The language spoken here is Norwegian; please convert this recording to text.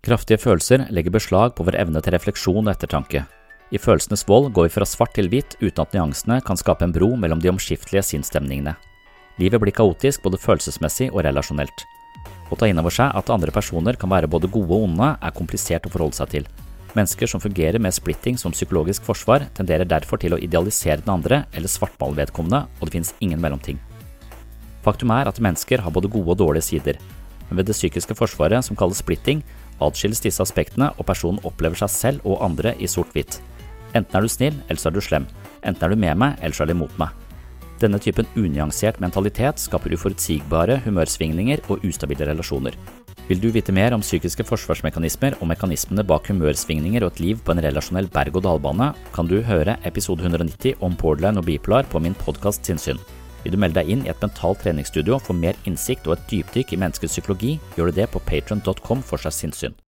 Kraftige følelser legger beslag på vår evne til refleksjon og ettertanke. I følelsenes vold går vi fra svart til hvitt uten at nyansene kan skape en bro mellom de omskiftelige sinnsstemningene. Livet blir kaotisk både følelsesmessig og relasjonelt. Å ta inn over seg at andre personer kan være både gode og onde, er komplisert å forholde seg til. Mennesker som fungerer med splitting som psykologisk forsvar, tenderer derfor til å idealisere den andre eller svartmale vedkommende, og det finnes ingen mellomting. Faktum er at mennesker har både gode og dårlige sider, men ved det psykiske forsvaret som kalles splitting, atskilles disse aspektene, og personen opplever seg selv og andre i sort-hvitt. Enten er du snill, eller så er du slem. Enten er du med meg, eller så er du imot meg. Denne typen unyansert mentalitet skaper uforutsigbare humørsvingninger og ustabile relasjoner. Vil du vite mer om psykiske forsvarsmekanismer og mekanismene bak humørsvingninger og et liv på en relasjonell berg-og-dal-bane, kan du høre episode 190 om borderline og bipolar på min podkast Sinnsyn. Vil du melde deg inn i et mentalt treningsstudio for mer innsikt og et dypdykk i menneskets psykologi, gjør du det på patron.com for seg sinnssyn.